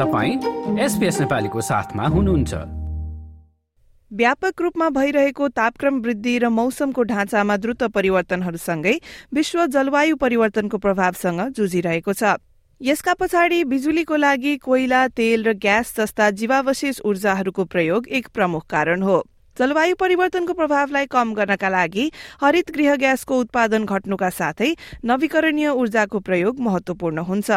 तपाईँ एसपिएस नेपालीको साथमा हुनुहुन्छ। व्यापक रूपमा भइरहेको तापक्रम वृद्धि र मौसमको ढाँचामा द्रुत परिवर्तनहरूसँगै विश्व जलवायु परिवर्तनको प्रभावसँग जुझिरहेको छ। यसका पछाडि बिजुलीको लागि कोइला तेल र ग्यास जस्ता जीवावशेष ऊर्जाहरूको प्रयोग एक प्रमुख कारण हो। जलवायु परिवर्तनको प्रभावलाई कम गर्नका लागि हरित गृह ग्यासको उत्पादन घट्नुका साथै नवीकरणीय ऊर्जाको प्रयोग महत्वपूर्ण हुन्छ।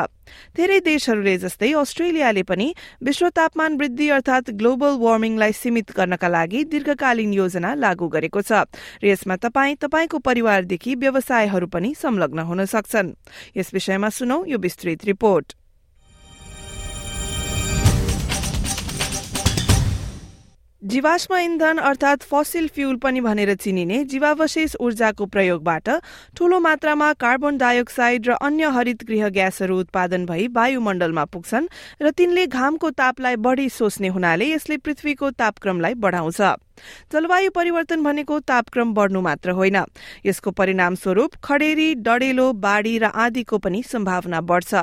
धेरै देशहरूले जस्तै अस्ट्रेलियाले पनि विश्व तापमान वृद्धि अर्थात ग्लोबल वार्मिङलाई सीमित गर्नका लागि दीर्घकालीन योजना लागू गरेको छ। र यसमा तपाईँ तपाईँको परिवारदेखि व्यवसायहरू पनि संलग्न हुन सक्छन्। यस विषयमा सुनौ यो विस्तृत रिपोर्ट। जीवाश्म इन्धन अर्थात फसिल फ्यूल पनि भनेर चिनिने जीवावशेष ऊर्जाको प्रयोगबाट ठूलो मात्रामा कार्बन डाइअक्साइड र अन्य हरित गृह ग्यासहरू उत्पादन भई वायुमण्डलमा पुग्छन् र तिनले घामको तापलाई बढ़ी सोच्ने हुनाले यसले पृथ्वीको तापक्रमलाई बढ़ाउँछ। जलवायु परिवर्तन भनेको तापक्रम बढ़नु मात्र होइन। यसको परिणामस्वरूप खडेरी डडेलो बाढ़ी र आदिको पनि सम्भावना बढ़छ।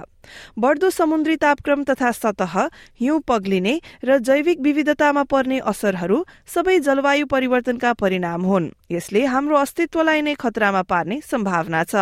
बढ़दो समुद्री तापक्रम तथा सतह हिउँ पग्लिने र जैविक विविधतामा पर्ने असरहरू सबै जलवायु परिवर्तनका परिणाम हुन्। यसले हाम्रो अस्तित्वलाई नै खतरामा पार्ने सम्भावना छ।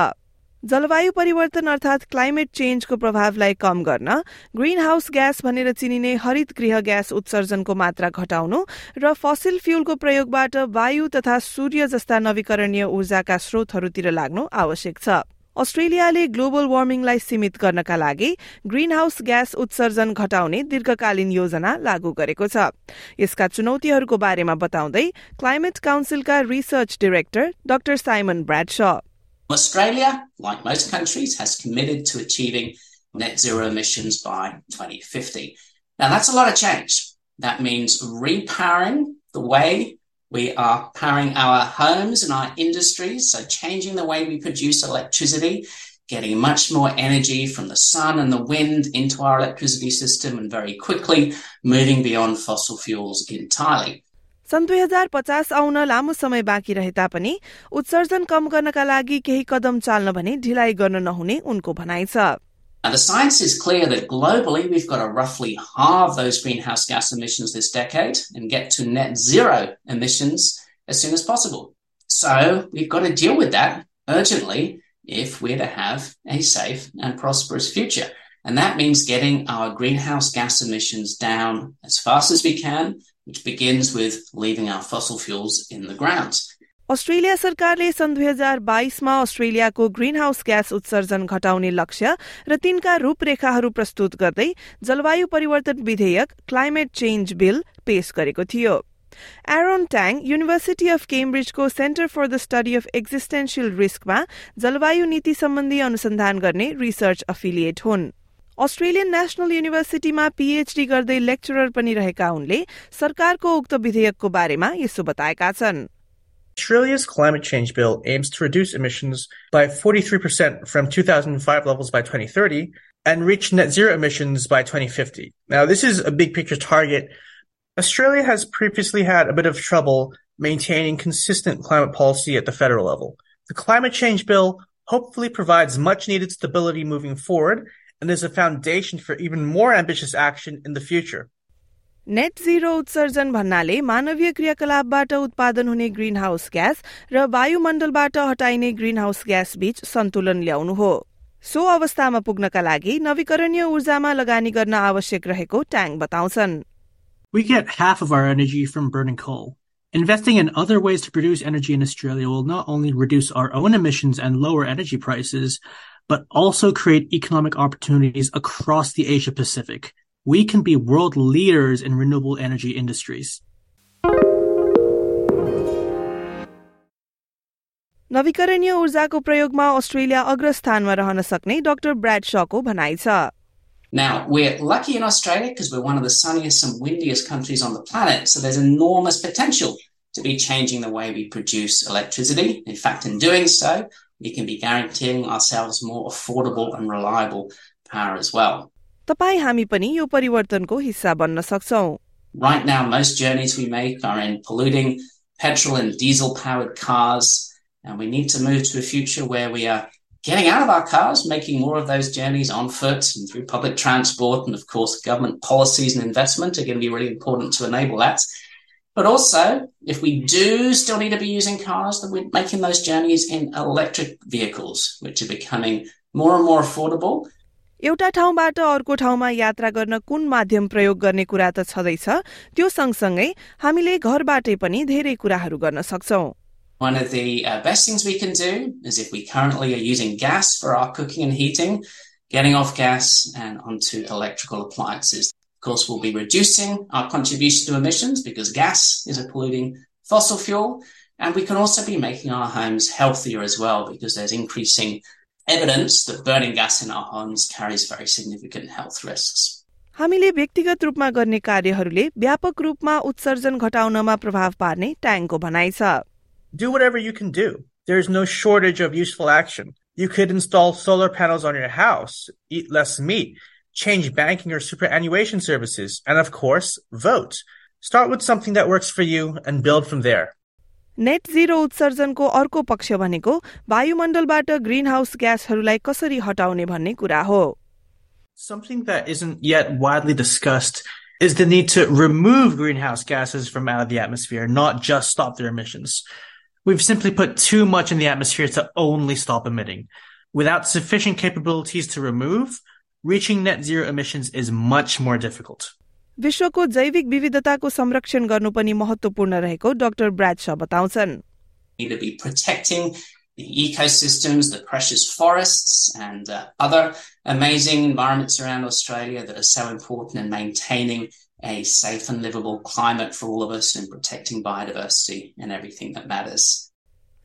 जलवायु परिवर्तन अर्थात क्लाइमेट चेन्जको प्रभावलाई कम गर्न ग्रीन हाउस ग्यास भनेर चिनिने हरित गृह ग्यास उत्सर्जनको मात्रा घटाउनु र फसिल फ्यूलको प्रयोगबाट वायु तथा सूर्य जस्ता नवीकरणीय ऊर्जाका स्रोतहरूतिर लाग्नु आवश्यक छ। अस्ट्रेलियाले ग्लोबल वार्मिङलाई सीमित गर्नका लागि ग्रीन हाउस ग्यास उत्सर्जन घटाउने दीर्घकालीन योजना लागू गरेको छ। यसका चुनौतीहरूको बारेमा बताउँदै climate काउन्सिलका research director doctor Simon Bradshaw Australia, like most countries, has committed to achieving net zero emissions by 2050. Now, that's a lot of change. That means repowering the way we are powering our homes and our industries, so changing the way we produce electricity, getting much more energy from the sun and the wind into our electricity system, and very quickly moving beyond fossil fuels entirely. सन् दुई हजार पचास आउन लामो समय बाँकी रहे तापनि उत्सर्जन कम गर्नका लागि केही कदम चाल्न भने ढिलाइ गर्न नहुने उनको भनाइ छ Now, the science is clear that globally we've got to roughly halve those greenhouse gas emissions this decade and get to net zero emissions as soon as possible. So we've got to deal with that urgently if we're to have a safe and prosperous future. And that means getting our greenhouse gas emissions down as fast as we can which begins with leaving our fossil fuels in the ground. Australia सरकारले सन् दुई हजार बाइसमा अस्ट्रेलियाको green house gas उत्सर्जन घटाउने लक्ष्य र तिनका रूपरेखाहरू प्रस्तुत गर्दै जलवायु परिवर्तन विधेयक क्लाइमेट चेन्ज बिल पेश गरेको थियो Aaron Tang university of केम्ब्रिजको Centre for the Study of Existential रिस्कमा जलवायु नीति सम्बन्धी अनुसन्धान गर्ने रिसर्च अफिलिएट हुन् अस्ट्रेलियन नेशनल युनिभर्सिटीमा पीएचडी गर्दै लेक्चरर पनि रहेका उनले सरकारको उक्त विधेयकको बारेमा यसो बताएका छन् Australia's climate change bill aims to reduce emissions by 43% from 2005 levels by 2030 and reach net zero emissions by 2050. Now, this is a big picture target. Australia has previously had a bit of trouble maintaining consistent climate policy at the federal level. The climate change bill hopefully provides much needed stability moving forward and is a foundation for even more ambitious action in the future. Net zero उत्सर्जन भन्नाले मानवीय क्रियाकलापबाट उत्पादन हुने greenhouse gas र वायुमण्डलबाट हटाइने greenhouse gas बीच सन्तुलन ल्याउनु हो सो अवस्थामा पुग्नका लागि नवीकरणीय ऊर्जामा लगानी गर्न आवश्यक रहेको ट्याङ बताउँछन् We get half of our energy from burning coal. Investing in other ways to produce energy in Australia will not only reduce our own emissions and lower energy prices, but also create economic opportunities across the Asia Pacific. We can be world leaders in renewable energy industries. नवीकरणीय ऊर्जाको प्रयोगमा Australia अग्रस्थानमा रहन सक्ने doctor broad शको भनाइ छ Now, we're lucky in Australia because we're one of the sunniest and windiest countries on the planet, so there's enormous potential to be changing the way we produce electricity. In fact, in doing so, we can be guaranteeing ourselves more affordable and reliable power as well. तपाईँ हामी पनि यो परिवर्तनको हिस्सा बन्न सक्छौं Right now, most journeys we make are in polluting petrol and diesel powered cars, and we need to move to a future where we are getting out of our cars, making more of those journeys on foot and through public transport. And of course, government policies and investment are going to be really important to enable that. But also, if we do still need to be using cars, then we're making those journeys in electric vehicles, which are becoming more and more affordable. एउटा ठाउँबाट अर्को ठाउँमा यात्रा गर्न कुन माध्यम प्रयोग गर्ने कुरा त छँदैछ त्यो सँगसँगै हामीले घरबाटै पनि धेरै कुराहरू गर्न सक्छौं One of the uh, best things we can do is if we currently are using gas for our cooking and heating, getting off gas and onto electrical appliances. Of course, we'll be reducing our contribution to emissions because gas is a polluting fossil fuel. And we can also be making our homes healthier as well because there's increasing evidence that burning gas in our homes carries very significant health risks. हामीले व्यक्तिगत रूपमा गर्ने कार्यहरूले व्यापक रूपमा उत्सर्जन घटाउनमा प्रभाव पार्ने ट्याङ्कको भनाइ छ do whatever you can do. There's no shortage of useful action. You could install solar panels on your house, eat less meat, change banking or superannuation services, and of course, vote. Start with something that works for you and build from there. Net zero उत्सर्जनको अर्को पक्ष भनेको वायुमण्डलबाट green house ग्यासहरूलाई कसरी हटाउने भन्ने कुरा हो Something that isn't yet widely discussed is the need to remove greenhouse gases from out of the atmosphere, not just stop their emissions. We've simply put too much in the atmosphere to only stop emitting. Without sufficient capabilities to remove, reaching net zero emissions is much more difficult. विश्वको जैविक विविधताको संरक्षण गर्नु पनि महत्वपूर्ण रहेको doctor broad बताउँछन् need to be protecting the ecosystems, the precious forests, and uh, other amazing environments around Australia that are so important in maintaining a safe and livable climate for all of us and protecting biodiversity and everything that matters.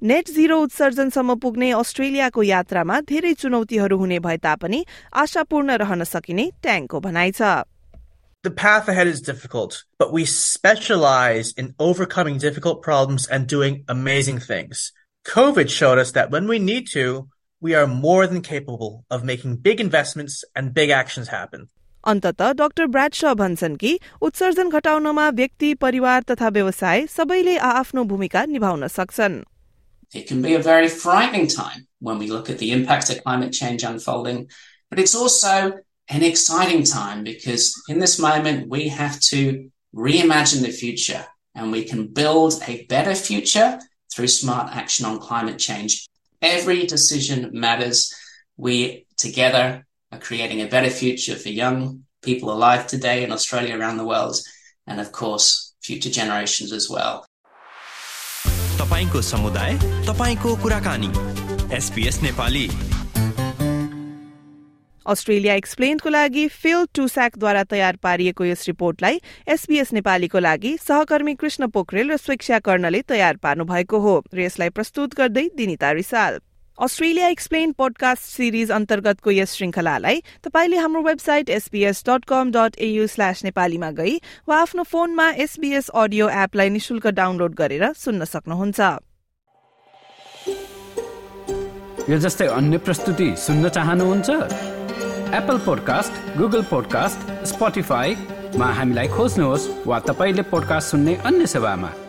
Net zero उत्सर्जनसम्म पुग्ने अस्ट्रेलियाको यात्रामा धेरै चुनौतीहरू हुने भए तापनि आशापूर्ण रहन सकिने ट्याङ्कको भनाइ छ The path ahead is difficult, but we specialize in overcoming difficult problems and doing amazing things. COVID showed us that when we need to, we are more than capable of making big investments and big actions happen. अन्तत doctor Bradshaw भन्छन् कि उत्सर्जन घटाउनमा व्यक्ति परिवार तथा व्यवसाय सबैले आफ्नो भूमिका निभाउन सक्छन् it can be a very frightening time when we look at the impact of climate change unfolding, but it's also an exciting time because in this moment we have to reimagine the future and we can build a better future through smart action on climate change. Every decision matters. We together are creating a better future for young people alive today in Australia around the world, and of course, future generations as well. तपाईँको समुदाय तपाईँको कुराकानी। SPS Nepali. Australia एक्सप्लेनको लागि fill टुस्याकद्वारा तयार पारिएको yes रिपोर्टलाई SBS नेपालीको लागि सहकर्मी कृष्ण पोखरेल र स्वेक्षा कर्णले तयार पार्नु भएको हो र यसलाई प्रस्तुत गर्दै Dinita Risal. Australia explain podcast series अन्तर्गतको यस श्रृङ्खलालाई तपाईँले हाम्रो website SBS dot com dot AU slash नेपालीमा गई वा आफ्नो फोनमा एसबीएस अडियो एपलाई निशुल्क डाउनलोड गरेर सुन्न सक्नुहुन्छ। यो जस्तै अन्य प्रस्तुति सुन्न चाहनुहुन्छ? एप्पल पोडकास्ट गुगल पोडकास्ट स्पोटिफाईमा हामीलाई खोज्नुहोस् वा तपाईँले पोडकास्ट सुन्ने अन्य सेवामा।